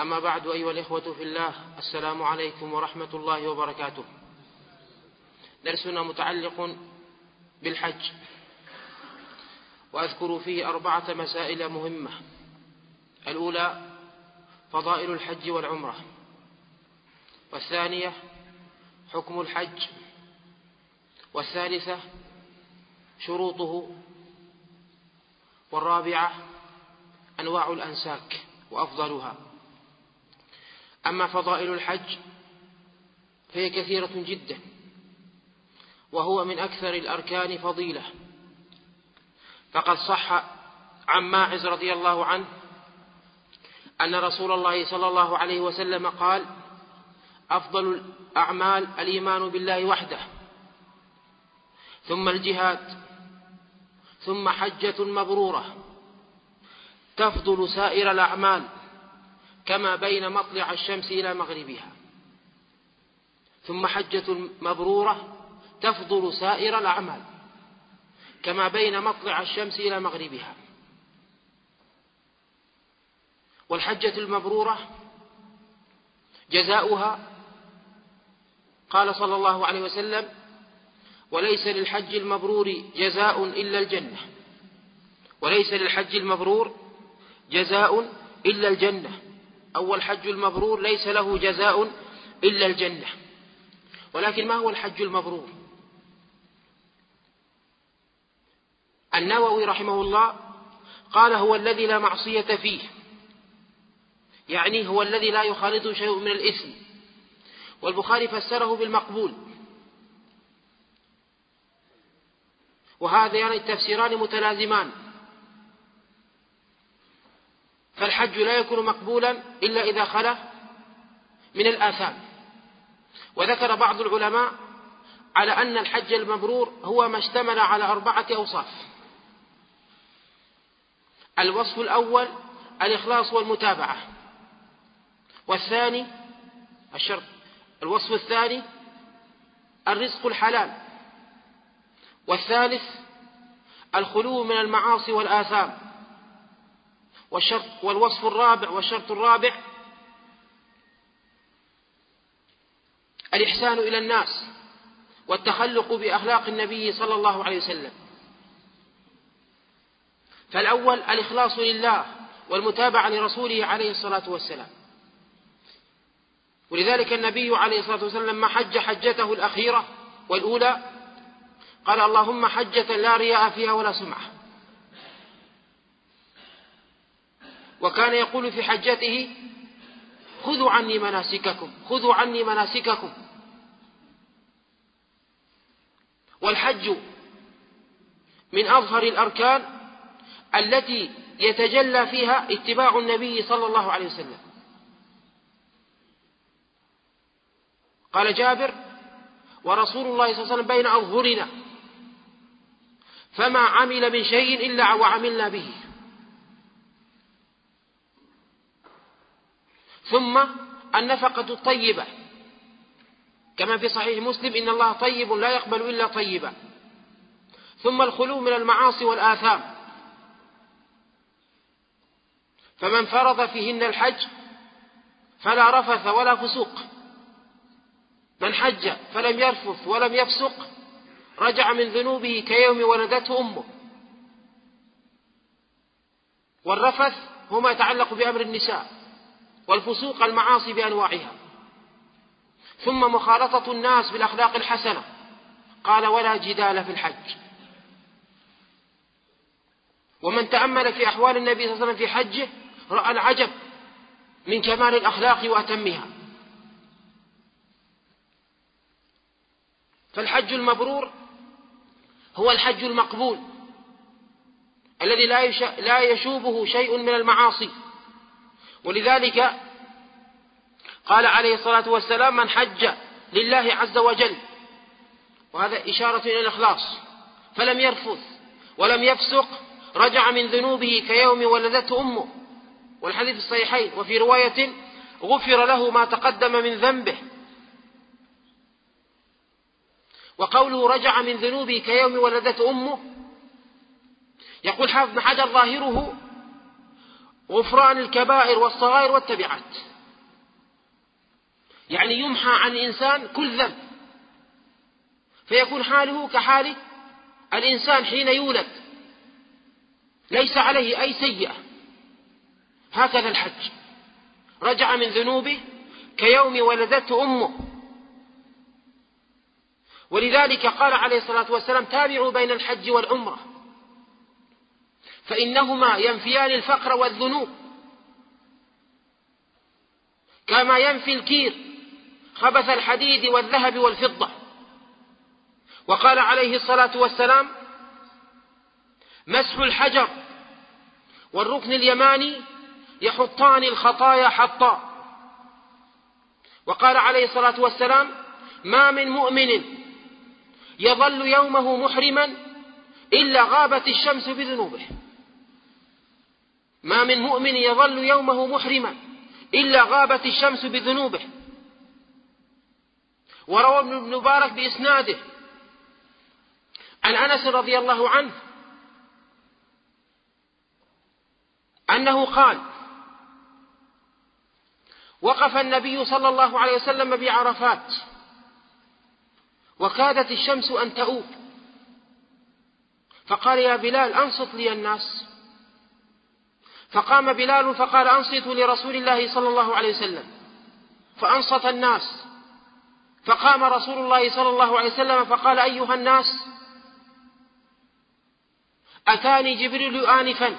أما بعد أيها الإخوة في الله السلام عليكم ورحمة الله وبركاته. درسنا متعلق بالحج. وأذكر فيه أربعة مسائل مهمة. الأولى فضائل الحج والعمرة. والثانية حكم الحج. والثالثة شروطه. والرابعة أنواع الأنساك وأفضلها. أما فضائل الحج فهي كثيرة جدا وهو من أكثر الأركان فضيلة. فقد صح عن ماعز رضي الله عنه أن رسول الله صلى الله عليه وسلم قال أفضل الأعمال الإيمان بالله وحده ثم الجهاد ثم حجة مبرورة تفضل سائر الأعمال. كما بين مطلع الشمس إلى مغربها. ثم حجة مبرورة تفضل سائر الأعمال كما بين مطلع الشمس إلى مغربها. والحجة المبرورة جزاؤها قال صلى الله عليه وسلم وليس للحج المبرور جزاء إلا الجنة. وليس للحج المبرور جزاء إلا الجنة. أو الحج المبرور ليس له جزاء إلا الجنة. ولكن ما هو الحج المبرور؟ النووي رحمه الله قال هو الذي لا معصية فيه. يعني هو الذي لا يخالطه شيء من الإثم. والبخاري فسره بالمقبول. وهذا يعني التفسيران متلازمان. فالحج لا يكون مقبولا إلا إذا خلا من الآثام. وذكر بعض العلماء على أن الحج المبرور هو ما اشتمل على أربعة أوصاف. الوصف الأول الإخلاص والمتابعة. والثاني الشرط. الوصف الثاني الرزق الحلال. والثالث الخلو من المعاصي والآثام. والشرط والوصف الرابع والشرط الرابع الإحسان إلى الناس والتخلق بأخلاق النبي صلى الله عليه وسلم. فالأول الإخلاص لله والمتابعة لرسوله عليه الصلاة والسلام. ولذلك النبي عليه الصلاة والسلام لما حج حجته الأخيرة والأولى قال اللهم حجة لا رياء فيها ولا سمعة. وكان يقول في حجته خذوا عني مناسككم خذوا عني مناسككم. والحج من أظهر الأركان التي يتجلى فيها اتباع النبي صلى الله عليه وسلم. قال جابر ورسول الله صلى الله عليه وسلم بين أظهرنا فما عمل من شيء إلا وعملنا به. ثم النفقة الطيبة. كما في صحيح مسلم إن الله طيب لا يقبل إلا طيبا. ثم الخلو من المعاصي والآثام. فمن فرض فيهن الحج فلا رفث ولا فسوق. من حج فلم يرفث ولم يفسق رجع من ذنوبه كيوم ولدته أمه. والرفث هو ما يتعلق بأمر النساء. والفسوق المعاصي بأنواعها. ثم مخالطة الناس بالأخلاق الحسنة. قال ولا جدال في الحج. ومن تأمل في أحوال النبي صلى الله عليه وسلم في حجه رأى العجب من كمال الأخلاق وأتمها. فالحج المبرور هو الحج المقبول الذي لا يشوبه شيء من المعاصي. ولذلك قال عليه الصلاة والسلام من حج لله عز وجل وهذا إشارة إلى الإخلاص فلم يرفث ولم يفسق رجع من ذنوبه كيوم ولدته أمه والحديث الصحيحين وفي رواية غفر له ما تقدم من ذنبه. وقوله رجع من ذنوبه كيوم ولدته أمه يقول حافظ حجر ظاهره غفران الكبائر والصغائر والتبعات. يعني يمحى عن الإنسان كل ذنب. فيكون حاله كحال الإنسان حين يولد. ليس عليه أي سيئة. هكذا الحج. رجع من ذنوبه كيوم ولدته أمه. ولذلك قال عليه الصلاة والسلام تابعوا بين الحج والعمرة. فإنهما ينفيان الفقر والذنوب. كما ينفي الكير خبث الحديد والذهب والفضة. وقال عليه الصلاة والسلام مسح الحجر والركن اليماني يحطان الخطايا حطا. وقال عليه الصلاة والسلام ما من مؤمن يظل يومه محرما إلا غابت الشمس بذنوبه. ما من مؤمن يظل يومه محرما إلا غابت الشمس بذنوبه. وروى ابن مبارك بإسناده عن أنس رضي الله عنه أنه قال وقف النبي صلى الله عليه وسلم بعرفات وكادت الشمس أن تؤوب. فقال يا بلال أنصت لي الناس. فقام بلال فقال أنصتوا لرسول الله صلى الله عليه وسلم. فأنصت الناس. فقام رسول الله صلى الله عليه وسلم فقال أيها الناس أتاني جبريل آنفا.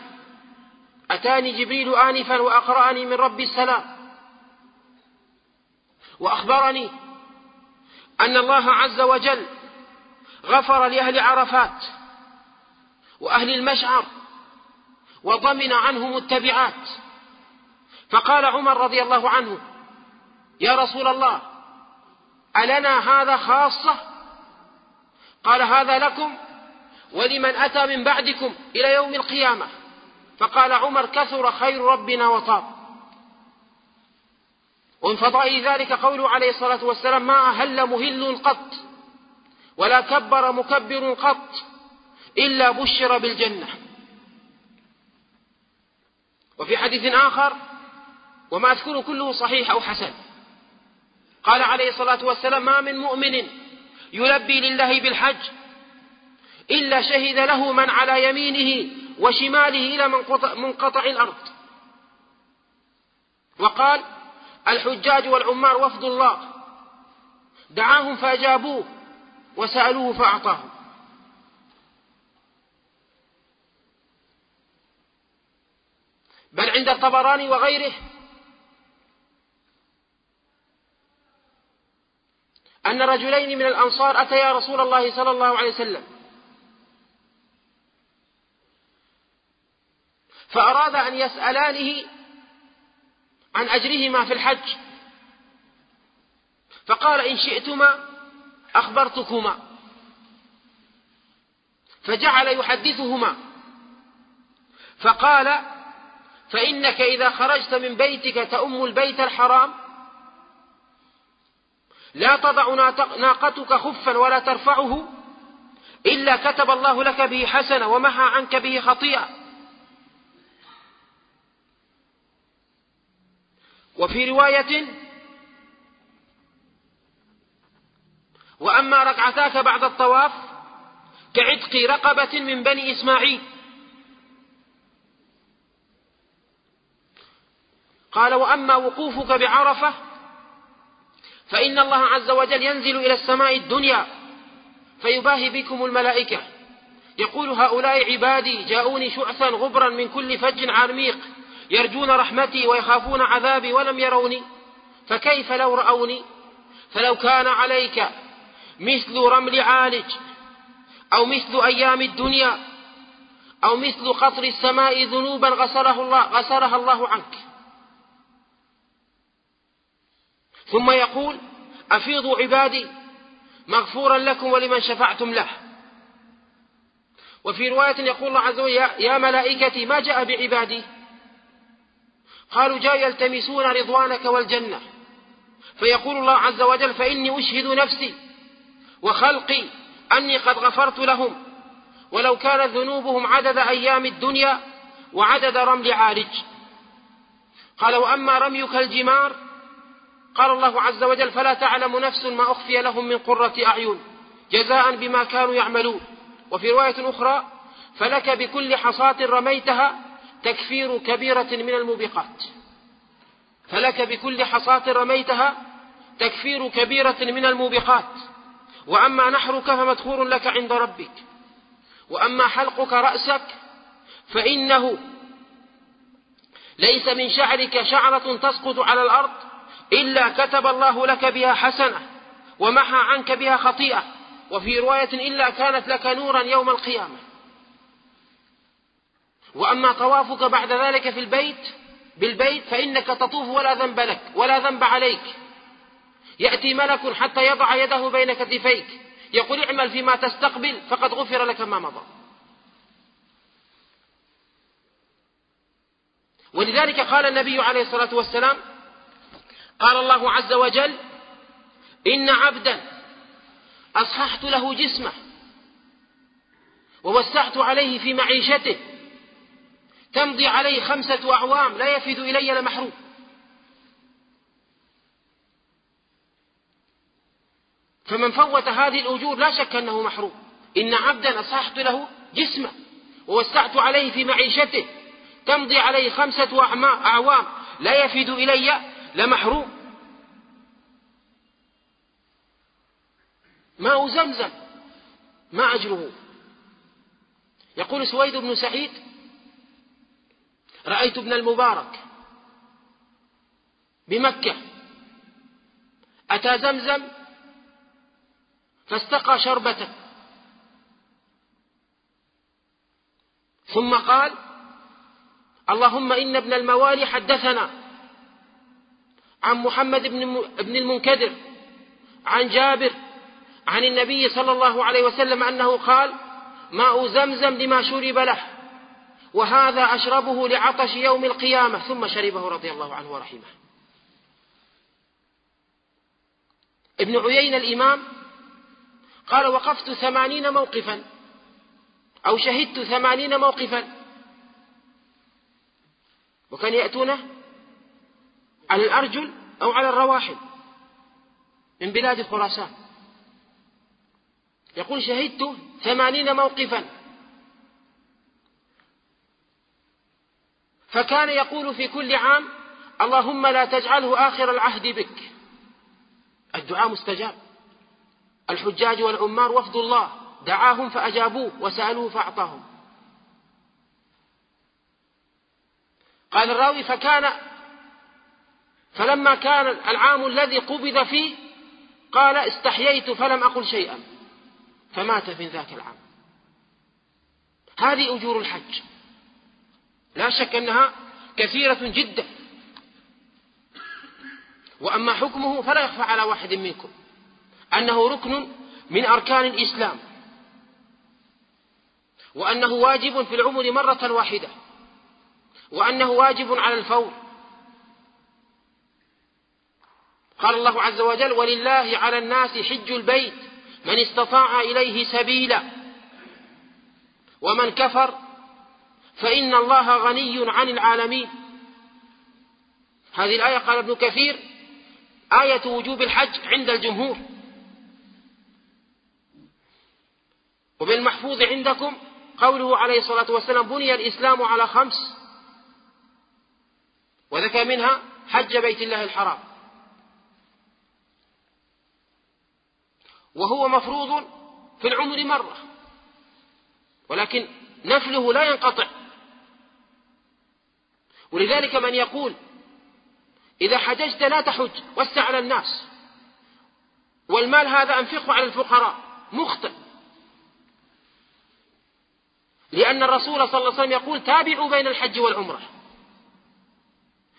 أتاني جبريل آنفا وأقرأني من رب السلام. وأخبرني أن الله عز وجل غفر لأهل عرفات وأهل المشعر وضمن عنهم التبعات. فقال عمر رضي الله عنه يا رسول الله ألنا هذا خاصة؟ قال هذا لكم ولمن أتى من بعدكم إلى يوم القيامة. فقال عمر كثر خير ربنا وطاب. ومن فضائل ذلك قوله عليه الصلاة والسلام ما أهل مهل قط ولا كبر مكبر قط إلا بشر بالجنة. وفي حديث آخر وما أذكره كله صحيح أو حسن. قال عليه الصلاة والسلام ما من مؤمن يلبي لله بالحج إلا شهد له من على يمينه وشماله إلى منقطع الأرض. وقال الحجاج والعمار وفد الله دعاهم فأجابوه وسألوه فأعطاهم. بل عند الطبراني وغيره. أن رجلين من الأنصار أتيا رسول الله صلى الله عليه وسلم. فأراد أن يسألانه عن أجرهما في الحج. فقال إن شئتما أخبرتكما. فجعل يحدثهما. فقال فإنك إذا خرجت من بيتك تؤم البيت الحرام؟ لا تضع ناقتك خفا ولا ترفعه إلا كتب الله لك به حسنة ومحى عنك به خطيئة وفي رواية وأما ركعتاك بعد الطواف كعتق رقبة من بني إسماعيل. قال وأما وقوفك بعرفة فإن الله عز وجل ينزل إلى السماء الدنيا فيباهي بكم الملائكة. يقول هؤلاء عبادي جاءوني شعثا غبرا من كل فج عميق يرجون رحمتي ويخافون عذابي ولم يروني فكيف لو رأوني؟ فلو كان عليك مثل رمل عالج أو مثل أيام الدنيا أو مثل قطر السماء ذنوبا غسره الله غسرها الله عنك. ثم يقول أفيضوا عبادي مغفورا لكم ولمن شفعتم له. وفي رواية يقول الله عز وجل يا ملائكتي ما جاء بعبادي؟ قالوا جاء يلتمسون رضوانك والجنة. فيقول الله عز وجل فإني أشهد نفسي وخلقي أني قد غفرت لهم. ولو كانت ذنوبهم عدد أيام الدنيا وعدد رمل عارج. قال وأما رميك الجمار قال الله عز وجل فلا تعلم نفس ما أخفي لهم من قرة أعين جزاء بما كانوا يعملون. وفي رواية أخرى فلك بكل حصاة رميتها تكفير كبيرة من الموبقات. فلك بكل حصاة رميتها تكفير كبيرة من الموبقات. وأما نحرك فمدخور لك عند ربك. وأما حلقك رأسك فإنه ليس من شعرك شعرة تسقط على الأرض إلا كتب الله لك بها حسنة ومحى عنك بها خطيئة. وفي رواية إلا كانت لك نورا يوم القيامة. وأما طوافك بعد ذلك في البيت بالبيت فإنك تطوف ولا ذنب لك ولا ذنب عليك. يأتي ملك حتى يضع يده بين كتفيك. يقول اعمل فيما تستقبل فقد غفر لك ما مضى. ولذلك قال النبي عليه الصلاة والسلام قال الله عز وجل إن عبدا أصححت له جسمه ووسعت عليه في معيشته تمضي عليه خمسة أعوام لا يفد إلي لمحروم فمن فوت هذه الأجور لا شك أنه محروم. إن عبدا أصححت له جسمه ووسعت عليه في معيشته تمضي عليه خمسة أعوام لا يفد إلي لمحروم ماء زمزم ما أجره يقول سويد بن سعيد رأيت ابن المبارك بمكة. أتى زمزم فاستقى شربة ثم قال اللهم إن ابن الموالي حدثنا. عن محمد بن المنكدر عن جابر عن النبي صلى الله عليه وسلم أنه قال ماء زمزم لما شرب له وهذا أشربه لعطش يوم القيامة. ثم شربه رضي الله عنه ورحمه. ابن عيين الإمام قال وقفت ثمانين موقفا أو شهدت ثمانين موقفا. وكان يأتونه على الأرجل أو على الرواحل من بلاد خراسان. يقول شهدت ثمانين موقفا. فكان يقول في كل عام اللهم لا تجعله آخر العهد بك. الدعاء مستجاب. الحجاج والعمار وفد الله. دعاهم فأجابوه وسألوه فأعطاهم. قال الراوي فكان فلما كان العام الذي قبض فيه قال استحييت فلم أقل شيئا فمات في ذاك العام. هذه أجور الحج. لا شك أنها كثيرة جدا. وأما حكمه فلا يخفى على واحد منكم. أنه ركن من أركان الإسلام. وأنه واجب في العمر مرة واحدة. وأنه واجب على الفور. قال الله عز وجل ولله على الناس حج البيت من استطاع إليه سبيلا ومن كفر فإن الله غني عن العالمين. هذه الآية قال ابن كثير آية وجوب الحج عند الجمهور. وبالمحفوظ عندكم قوله عليه الصلاة والسلام بني الإسلام على خمس وذكر منها حج بيت الله الحرام. وهو مفروض في العمر مرة. ولكن نفله لا ينقطع. ولذلك من يقول إذا حججت لا تحج وسع على الناس. والمال هذا أنفقه على الفقراء. مخطئ. لأن الرسول صلى الله عليه وسلم يقول تابعوا بين الحج والعمرة.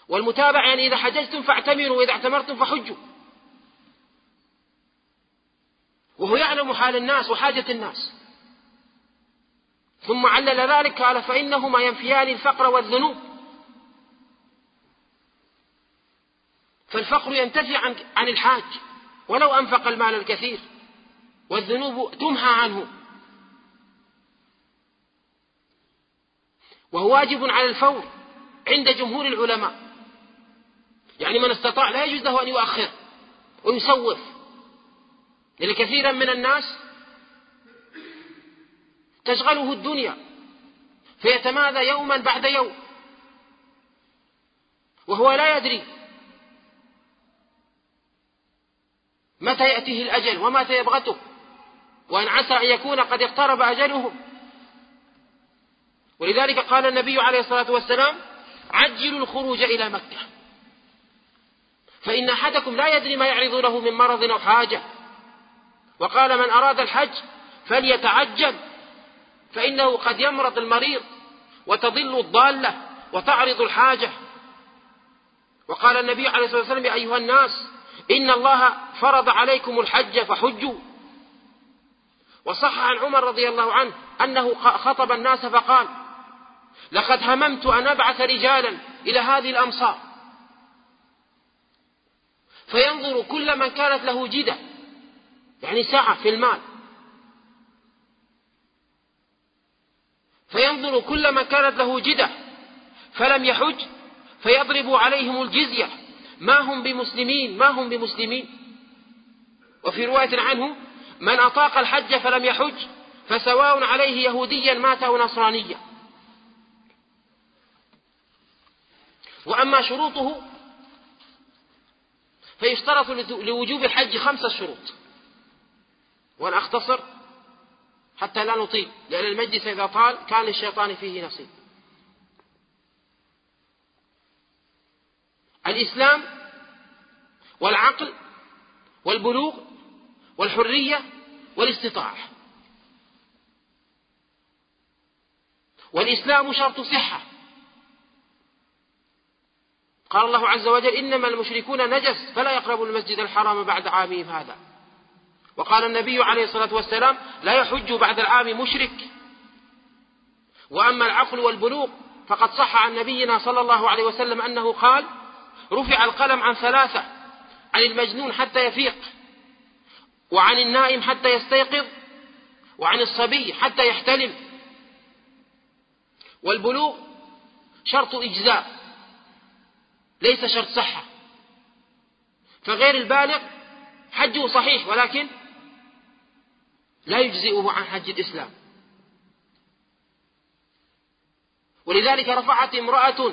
والمتابع يعني إذا حججتم فاعتمروا وإذا اعتمرتم فحجوا. يعلم حال الناس وحاجة الناس. ثم علل ذلك قال فإنهما ينفيان الفقر والذنوب. فالفقر ينتفي عن عن الحاج ولو أنفق المال الكثير والذنوب تمحى عنه. وهو واجب على الفور عند جمهور العلماء. يعني من استطاع لا يجوز له أن يؤخر ويسوف لأن كثيرا من الناس تشغله الدنيا فيتمادى يوما بعد يوم وهو لا يدري متى يأتيه الأجل ومتى يبغته وأن عسى أن يكون قد اقترب أجلهم. ولذلك قال النبي عليه الصلاة والسلام عجلوا الخروج إلى مكة فإن أحدكم لا يدري ما يعرض له من مرض أو حاجة. وقال من أراد الحج فليتعجل فإنه قد يمرض المريض وتضل الضالة وتعرض الحاجة. وقال النبي عليه الصلاة والسلام يا أيها الناس إن الله فرض عليكم الحج فحجوا. وصح عن عمر رضي الله عنه أنه خطب الناس فقال لقد هممت أن أبعث رجالا إلى هذه الأمصار. فينظر كل من كانت له جدة يعني سعة في المال. فينظر كل من كانت له جدة فلم يحج فيضرب عليهم الجزية. ما هم بمسلمين؟ ما هم بمسلمين؟ وفي رواية عنه من أطاق الحج فلم يحج فسواء عليه يهوديا مات أو نصرانيا. وأما شروطه فيشترط لوجوب الحج خمسة شروط. وأنا أختصر حتى لا نطيل لأن المجلس إذا طال كان للشيطان فيه نصيب. الإسلام والعقل والبلوغ والحرية والاستطاعة. والإسلام شرط صحة. قال الله عز وجل إنما المشركون نجس فلا يقربوا المسجد الحرام بعد عامهم هذا. وقال النبي عليه الصلاة والسلام لا يحج بعد العام مشرك. وأما العقل والبلوغ فقد صح عن نبينا صلى الله عليه وسلم أنه قال رفع القلم عن ثلاثة عن المجنون حتى يفيق وعن النائم حتى يستيقظ وعن الصبي حتى يحتلم. والبلوغ شرط إجزاء ليس شرط صحة. فغير البالغ حجه صحيح ولكن لا يجزئه عن حج الإسلام. ولذلك رفعت امرأة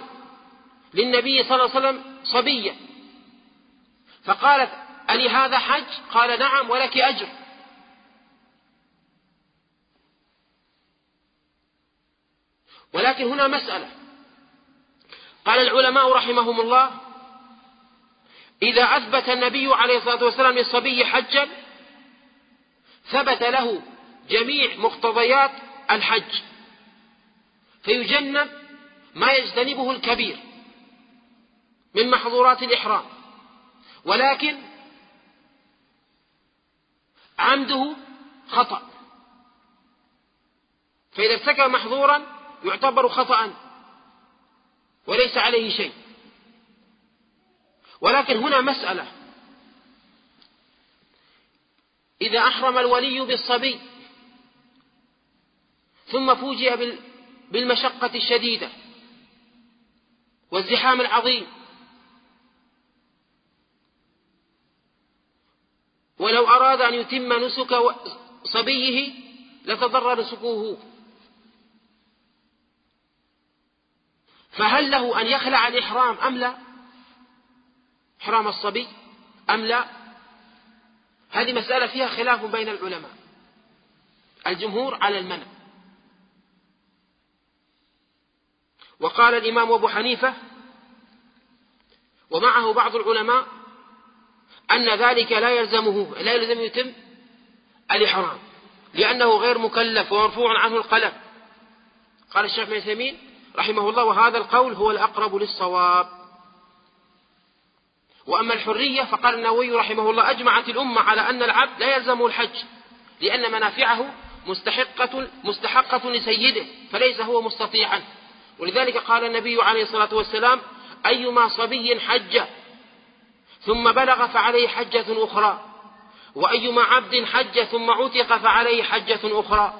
للنبي صلى الله عليه وسلم صبية. فقالت ألي هذا حج؟ قال نعم ولك أجر. ولكن هنا مسألة. قال العلماء رحمهم الله إذا أثبت النبي عليه الصلاة والسلام للصبي حجا ثبت له جميع مقتضيات الحج. فيجنب ما يجتنبه الكبير من محظورات الإحرام. ولكن عمده خطأ. فإذا ارتكب محظورا يعتبر خطأ وليس عليه شيء. ولكن هنا مسألة إذا أحرم الولي بالصبي ثم فوجئ بالمشقة الشديدة والزحام العظيم. ولو أراد أن يتم نسك صبيه لتضرر نسكه. فهل له أن يخلع الإحرام أم لا؟ إحرام الصبي أم لا؟ هذه مسألة فيها خلاف بين العلماء. الجمهور على المنع. وقال الإمام أبو حنيفة ومعه بعض العلماء أن ذلك لا يلزمه لا يلزم يتم الإحرام لأنه غير مكلف ومرفوع عنه القلم. قال الشيخ ابن رحمه الله وهذا القول هو الأقرب للصواب. وأما الحرية فقال النووي رحمه الله أجمعت الأمة على أن العبد لا يلزمه الحج لأن منافعه مستحقة مستحقة لسيده فليس هو مستطيعا. ولذلك قال النبي عليه الصلاة والسلام أيما صبي حج ثم بلغ فعليه حجة أخرى وأيما عبد حج ثم عتق فعليه حجة أخرى.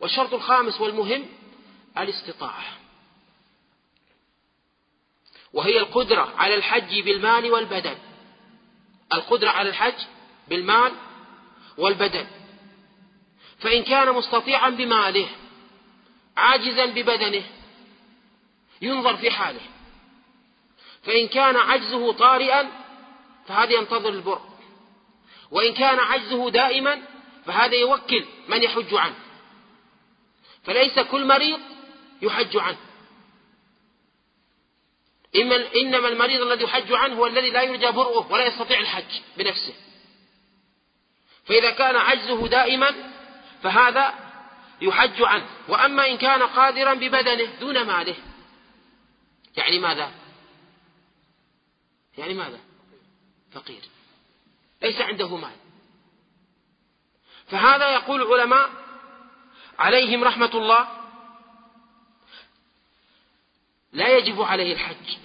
والشرط الخامس والمهم الاستطاعة. وهي القدرة على الحج بالمال والبدن. القدرة على الحج بالمال والبدن. فإن كان مستطيعا بماله عاجزا ببدنه ينظر في حاله. فإن كان عجزه طارئا فهذا ينتظر البر. وإن كان عجزه دائما فهذا يوكل من يحج عنه. فليس كل مريض يحج عنه. إنما المريض الذي يحج عنه هو الذي لا يرجى برؤه ولا يستطيع الحج بنفسه. فإذا كان عجزه دائما فهذا يحج عنه. وأما إن كان قادرا ببدنه دون ماله. يعني ماذا؟ يعني ماذا؟ فقير. ليس عنده مال. فهذا يقول العلماء عليهم رحمة الله لا يجب عليه الحج.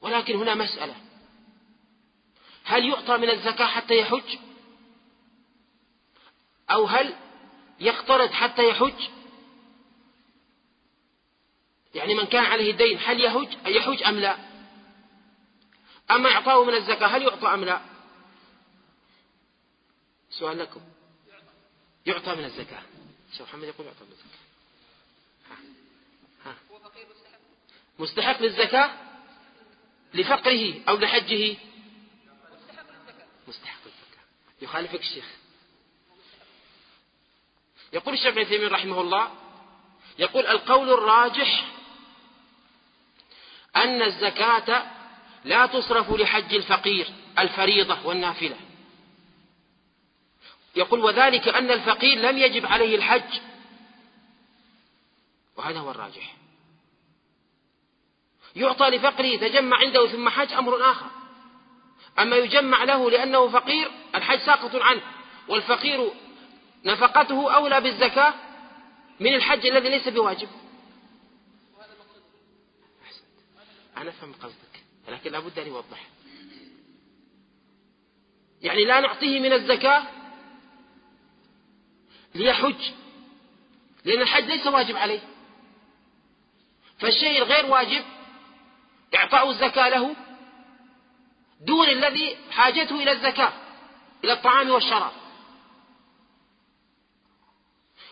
ولكن هنا مسألة. هل يعطى من الزكاة حتى يحج؟ أو هل يقترض حتى يحج؟ يعني من كان عليه الدين هل يحج؟ يحج أم لا؟ أما إعطاه من الزكاة هل يعطى أم لا؟ سؤال لكم. يعطى من الزكاة. شيخ محمد يقول يعطى من الزكاة. مستحق للزكاة؟ لفقره أو لحجه؟ مستحق للزكاة. يخالفك الشيخ. يقول الشيخ ابن رحمه الله يقول القول الراجح أن الزكاة لا تصرف لحج الفقير الفريضة والنافلة. يقول وذلك أن الفقير لم يجب عليه الحج. وهذا هو الراجح. يعطى لفقره تجمع عنده ثم حج أمر آخر. أما يجمع له لأنه فقير الحج ساقط عنه والفقير نفقته أولى بالزكاة من الحج الذي ليس بواجب. أنا أفهم قصدك لكن لابد أن يوضح. يعني لا نعطيه من الزكاة ليحج لأن الحج ليس واجب عليه. فالشيء الغير واجب إعطاء الزكاة له دون الذي حاجته إلى الزكاة إلى الطعام والشراب.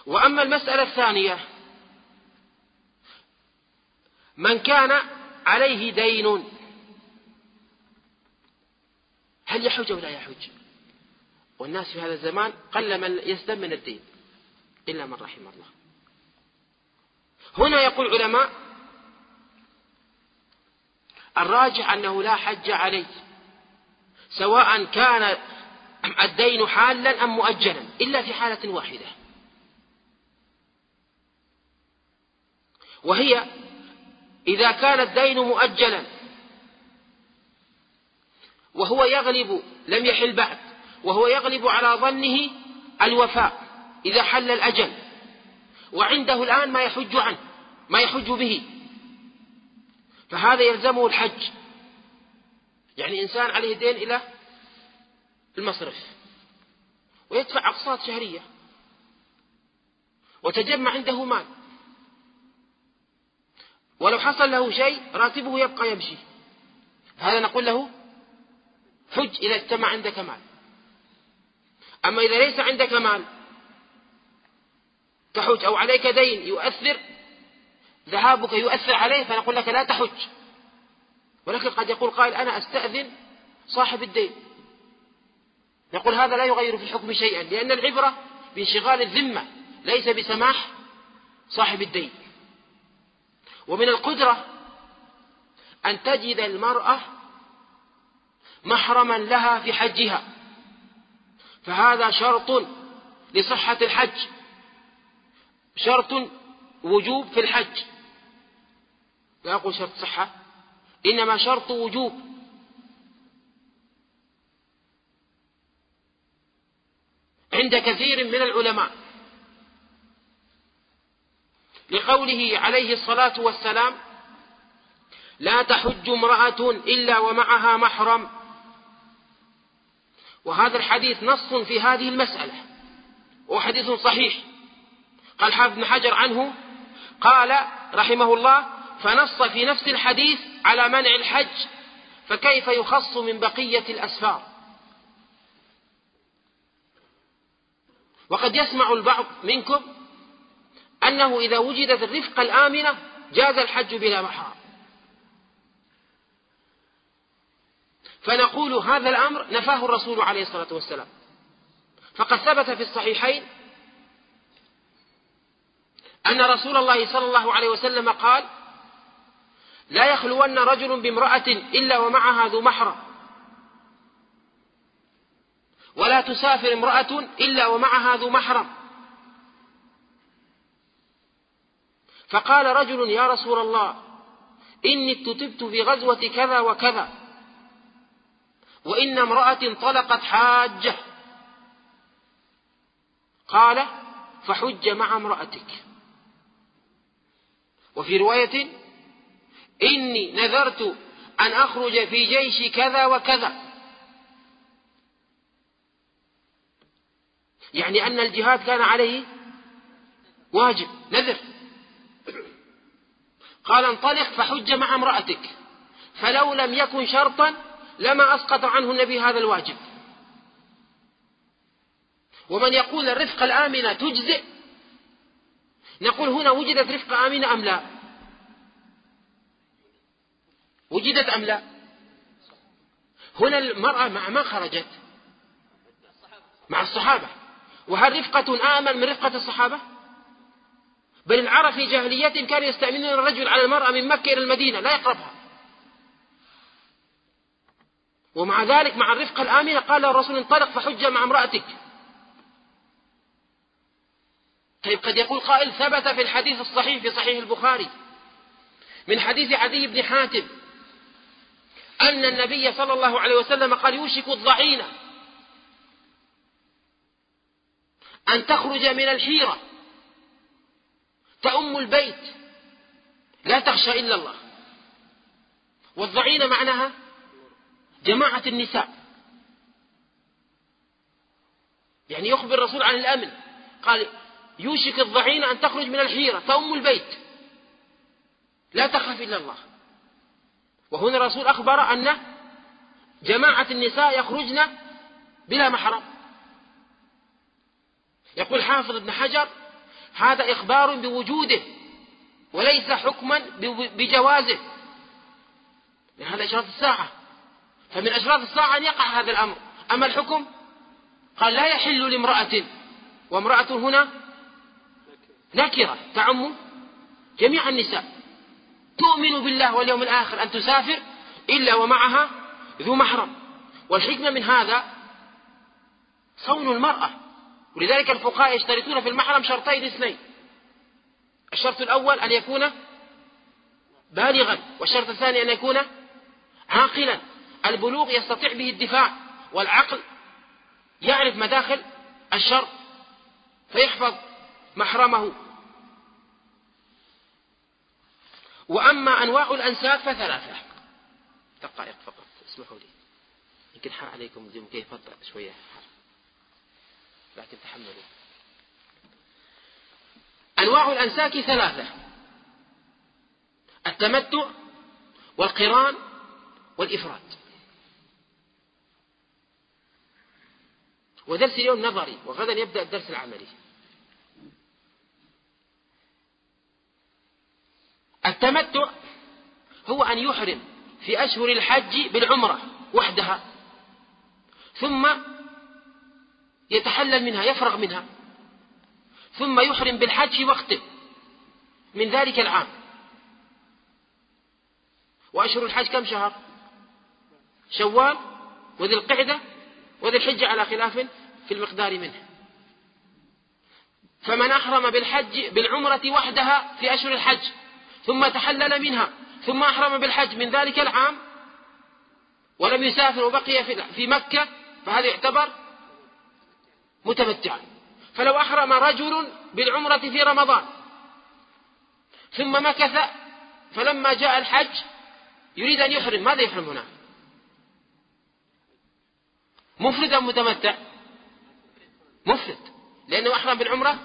وأما المسألة الثانية من كان عليه دين هل يحج أو لا يحج؟ والناس في هذا الزمان قل من يسلم من الدين إلا من رحم الله. هنا يقول علماء الراجح أنه لا حج عليه سواء كان الدين حالا أم مؤجلا إلا في حالة واحدة. وهي إذا كان الدين مؤجلا وهو يغلب لم يحل بعد وهو يغلب على ظنه الوفاء إذا حل الأجل وعنده الآن ما يحج عنه ما يحج به. فهذا يلزمه الحج. يعني إنسان عليه دين إلى المصرف. ويدفع أقساط شهرية. وتجمع عنده مال. ولو حصل له شيء راتبه يبقى يمشي. هذا نقول له حج إذا اجتمع عندك مال. أما إذا ليس عندك مال تحج أو عليك دين يؤثر ذهابك يؤثر عليه فنقول لك لا تحج. ولكن قد يقول قائل أنا أستأذن صاحب الدين. نقول هذا لا يغير في الحكم شيئا لأن العبرة بانشغال الذمة ليس بسماح صاحب الدين. ومن القدرة أن تجد المرأة محرما لها في حجها. فهذا شرط لصحة الحج. شرط وجوب في الحج. لا أقول شرط صحة إنما شرط وجوب. عند كثير من العلماء. لقوله عليه الصلاة والسلام لا تحج امرأة إلا ومعها محرم. وهذا الحديث نص في هذه المسألة وحديث صحيح. قال حافظ بن حجر عنه قال رحمه الله فنص في نفس الحديث على منع الحج فكيف يخص من بقية الأسفار؟ وقد يسمع البعض منكم أنه إذا وجدت الرفقة الآمنة جاز الحج بلا محرم. فنقول هذا الأمر نفاه الرسول عليه الصلاة والسلام. فقد ثبت في الصحيحين أن رسول الله صلى الله عليه وسلم قال لا يخلون رجل بامرأة إلا ومعها ذو محرم ولا تسافر امرأة إلا ومعها ذو محرم فقال رجل يا رسول الله إني اتتبت في غزوة كذا وكذا وإن امرأة طلقت حاجة. قال فحج مع امرأتك. وفي رواية إني نذرت أن أخرج في جيش كذا وكذا. يعني أن الجهاد كان عليه واجب نذر. قال انطلق فحج مع امرأتك فلو لم يكن شرطا لما أسقط عنه النبي هذا الواجب. ومن يقول الرفقة الآمنة تجزئ نقول هنا وجدت رفقة آمنة أم لا؟ وجدت أم لا؟ هنا المرأة مع ما خرجت؟ مع الصحابة. وهل رفقة آمن من رفقة الصحابة؟ بل العرب في جاهليتهم كانوا يستأمنون الرجل على المرأة من مكة إلى المدينة لا يقربها. ومع ذلك مع الرفقة الآمنة قال الرسول انطلق فحج مع امرأتك. طيب قد يقول قائل ثبت في الحديث الصحيح في صحيح البخاري. من حديث عدي بن حاتم أن النبي صلى الله عليه وسلم قال يوشك الضعينة أن تخرج من الحيرة تأم البيت. لا تخشى إلا الله. والضعينة معناها جماعة النساء. يعني يخبر الرسول عن الأمن. قال يوشك الضعينة أن تخرج من الحيرة تأم البيت. لا تخاف إلا الله. وهنا الرسول أخبر أن جماعة النساء يخرجن بلا محرم. يقول حافظ ابن حجر هذا إخبار بوجوده وليس حكما بجوازه. من هذا إشراط الساعة. فمن أشراط الساعة أن يقع هذا الأمر. أما الحكم؟ قال لا يحل لامرأة وامرأة هنا نكرة تعم جميع النساء. تؤمن بالله واليوم الآخر أن تسافر إلا ومعها ذو محرم. والحكمة من هذا صون المرأة. ولذلك الفقهاء يشترطون في المحرم شرطين اثنين. الشرط الأول أن يكون بالغا والشرط الثاني أن يكون عاقلا. البلوغ يستطيع به الدفاع والعقل يعرف مداخل الشر فيحفظ محرمه. وأما أنواع الأنساب فثلاثة. دقائق فقط اسمحوا لي. يمكن حار عليكم زي كيف شوية. لكن تحملوا أنواع الأنساك ثلاثة. التمتع والقران والإفراد. ودرس اليوم نظري وغدا يبدأ الدرس العملي. التمتع هو أن يحرم في أشهر الحج بالعمرة وحدها ثم يتحلل منها يفرغ منها ثم يحرم بالحج وقته من ذلك العام. وأشهر الحج كم شهر؟ شوال وذي القعدة وذي الحجة على خلاف في المقدار منه. فمن أحرم بالحج بالعمرة وحدها في أشهر الحج ثم تحلل منها ثم أحرم بالحج. من ذلك العام ولم يسافر وبقي في مكة فهذا يعتبر متمتعا. فلو أحرم رجل بالعمرة في رمضان ثم مكث فلما جاء الحج يريد أن يحرم. ماذا يحرم هنا؟ مفرد أم متمتع؟ مفرد. لأنه أحرم بالعمرة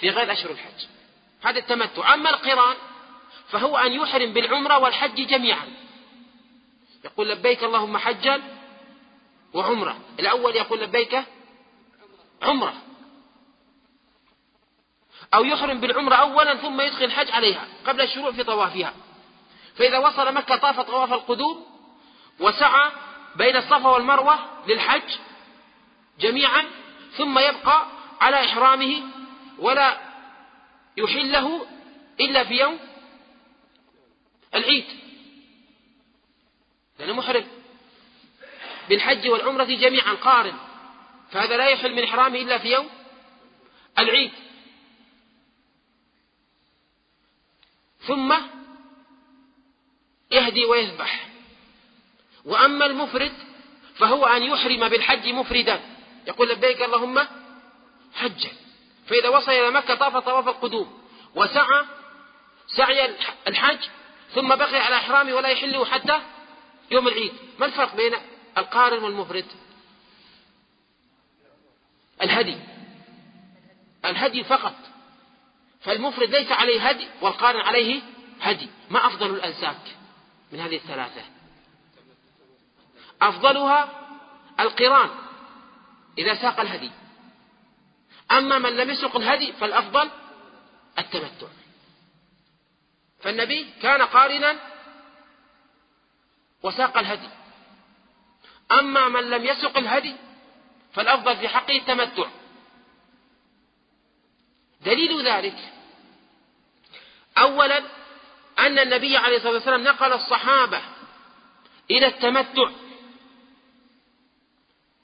في غير أشهر الحج. هذا التمتع. أما القران فهو أن يحرم بالعمرة والحج جميعا. يقول لبيك اللهم حجا وعمرة. الأول يقول لبيك عمرة. أو يحرم بالعمرة أولا ثم يدخل الحج عليها قبل الشروع في طوافها. فإذا وصل مكة طاف طواف القدوم وسعى بين الصفا والمروة للحج جميعا ثم يبقى على إحرامه ولا يحله إلا في يوم العيد. لأنه محرم. بالحج والعمرة جميعا قارن. فهذا لا يحل من إحرامه إلا في يوم العيد. ثم يهدي ويذبح وأما المفرد فهو أن يحرم بالحج مفردا. يقول لبيك اللهم حجا. فإذا وصل إلى مكة طاف طواف القدوم وسعى سعي الحج ثم بقي على إحرامه ولا يحله حتى يوم العيد. ما الفرق بين القارن والمفرد؟ الهدي. الهدي فقط. فالمفرد ليس عليه هدي والقارن عليه هدي. ما أفضل الأنساك من هذه الثلاثة؟ أفضلها القران إذا ساق الهدي. أما من لم يسق الهدي فالأفضل التمتع. فالنبي كان قارنا وساق الهدي. أما من لم يسق الهدي فالأفضل في حقه التمتع. دليل ذلك أولا أن النبي عليه الصلاة والسلام نقل الصحابة إلى التمتع.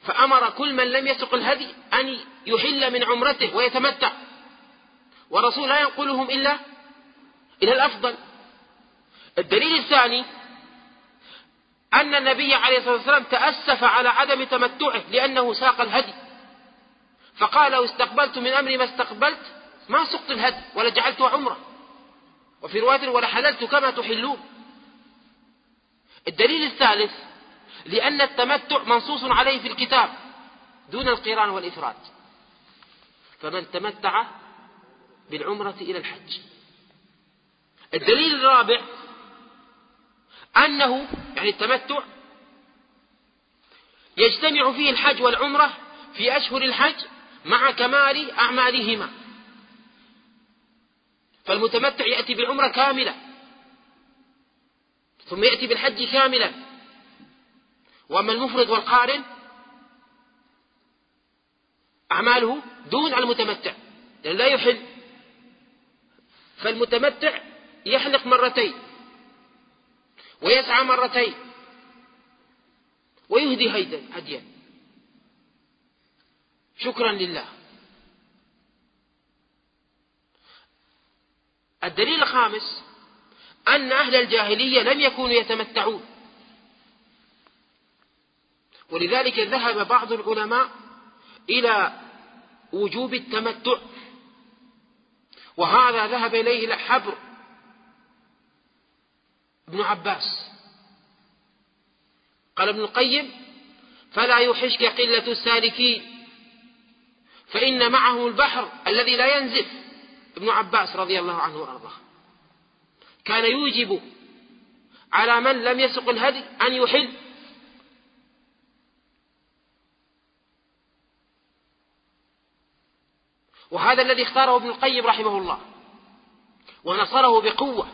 فأمر كل من لم يسق الهدي أن يحل من عمرته ويتمتع. والرسول لا ينقلهم إلا إلى الأفضل. الدليل الثاني أن النبي عليه الصلاة والسلام تأسف على عدم تمتعه لأنه ساق الهدي. فقال لو استقبلت من أمري ما استقبلت ما سقت الهدي ولا جعلته عمرة. وفي رواية ولا حللت كما تحلون. الدليل الثالث لأن التمتع منصوص عليه في الكتاب دون القران والإفراد. فمن تمتع بالعمرة إلى الحج. الدليل الرابع أنه يعني التمتع يجتمع فيه الحج والعمرة في أشهر الحج مع كمال أعمالهما. فالمتمتع يأتي بالعمرة كاملة. ثم يأتي بالحج كاملا. وأما المفرد والقارن أعماله دون المتمتع لأنه لا يحل. فالمتمتع يحلق مرتين ويسعى مرتين ويهدي هديا شكرا لله. الدليل الخامس أن أهل الجاهلية لم يكونوا يتمتعون. ولذلك ذهب بعض العلماء إلى وجوب التمتع وهذا ذهب إليه حبر ابن عباس. قال ابن القيم فلا يوحشك قلة السالكين فإن معهم البحر الذي لا ينزف. ابن عباس رضي الله عنه وأرضاه. كان يوجب على من لم يسق الهدي أن يحل وهذا الذي اختاره ابن القيم رحمه الله. ونصره بقوة.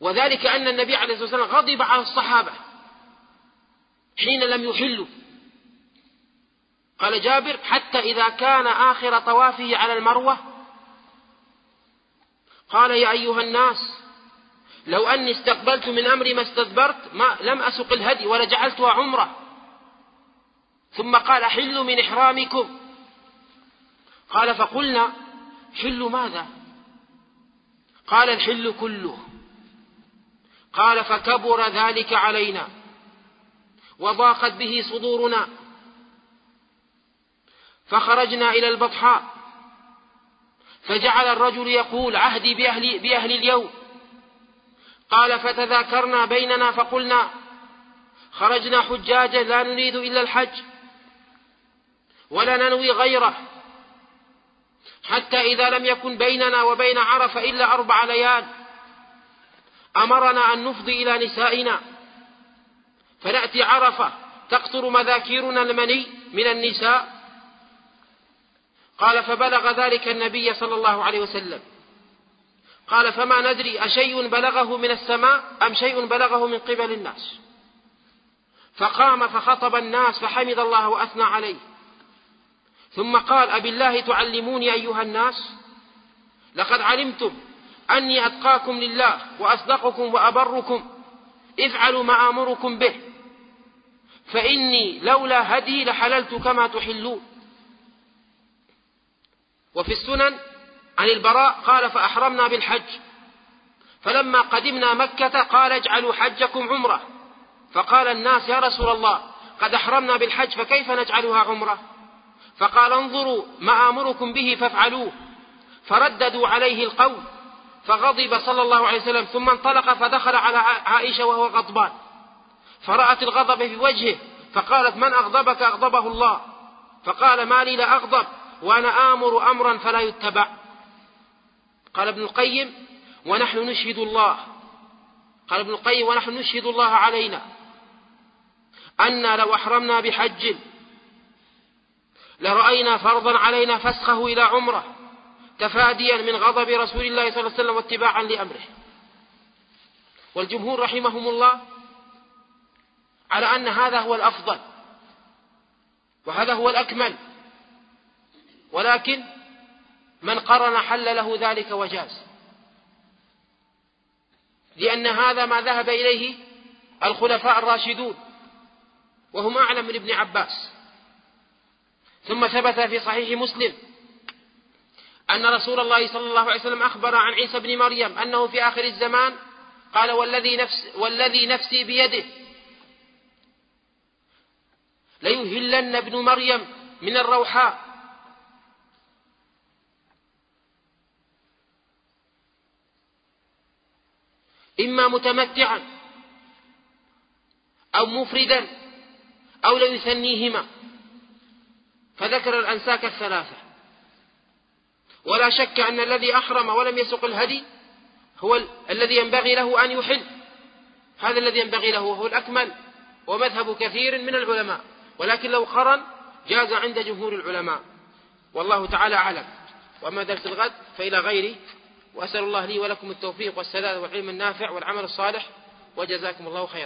وذلك أن النبي عليه الصلاة والسلام غضب على الصحابة حين لم يحلوا. قال جابر حتى إذا كان آخر طوافه على المروة قال يا أيها الناس لو أني استقبلت من أمري ما استدبرت ما لم أسق الهدي ولا جعلتها عمرة. ثم قال حلوا من إحرامكم. قال فقلنا حل ماذا؟ قال الحل كله. قال فكبر ذلك علينا وضاقت به صدورنا. فخرجنا إلى البطحاء. فجعل الرجل يقول عهدي بأهل, بأهل اليوم. قال فتذاكرنا بيننا فقلنا خرجنا حجاجا لا نريد إلا الحج. ولا ننوي غيره. حتى إذا لم يكن بيننا وبين عرفة إلا أربع ليال أمرنا أن نفضي إلى نسائنا. فنأتي عرفة تقطر مذاكيرنا المني من النساء. قال فبلغ ذلك النبي صلى الله عليه وسلم. قال فما ندري أشيء بلغه من السماء أم شيء بلغه من قبل الناس. فقام فخطب الناس فحمد الله وأثنى عليه. ثم قال أبي الله تعلموني أيها الناس؟ لقد علمتم أني أتقاكم لله وأصدقكم وأبركم افعلوا ما آمركم به فإني لولا هدي لحللت كما تحلون. وفي السنن عن البراء قال فأحرمنا بالحج فلما قدمنا مكة قال اجعلوا حجكم عمرة. فقال الناس يا رسول الله قد أحرمنا بالحج فكيف نجعلها عمرة؟ فقال انظروا ما آمركم به فافعلوه. فرددوا عليه القول فغضب صلى الله عليه وسلم ثم انطلق فدخل على عائشة وهو غضبان. فرأت الغضب في وجهه فقالت من أغضبك؟ أغضبه الله. فقال ما لي لا أغضب وأنا آمر أمرا فلا يتبع. قال ابن القيم ونحن نشهد الله. قال ابن القيم ونحن نشهد الله علينا. أنا لو أحرمنا بحج لرأينا فرضا علينا فسخه إلى عمره تفاديا من غضب رسول الله صلى الله عليه وسلم واتباعا لأمره. والجمهور رحمهم الله على أن هذا هو الأفضل وهذا هو الأكمل. ولكن من قرن حل له ذلك وجاز. لأن هذا ما ذهب إليه الخلفاء الراشدون وهم أعلم من ابن عباس. ثم ثبت في صحيح مسلم أن رسول الله صلى الله عليه وسلم أخبر عن عيسى بن مريم أنه في آخر الزمان قال والذي, نفس والذي نفسي بيده. ليهلن ابن مريم من الروحاء. إما متمتعا أو مفردا أو ليثنيهما. فذكر الأنساك الثلاثة. ولا شك أن الذي أحرم ولم يسق الهدي هو الذي ينبغي له أن يحل. هذا الذي ينبغي له وهو الأكمل ومذهب كثير من العلماء. ولكن لو قرن جاز عند جمهور العلماء. والله تعالى أعلم. وأما درس الغد فإلى غيري. وأسأل الله لي ولكم التوفيق والسداد والعلم النافع والعمل الصالح. وجزاكم الله خيرا.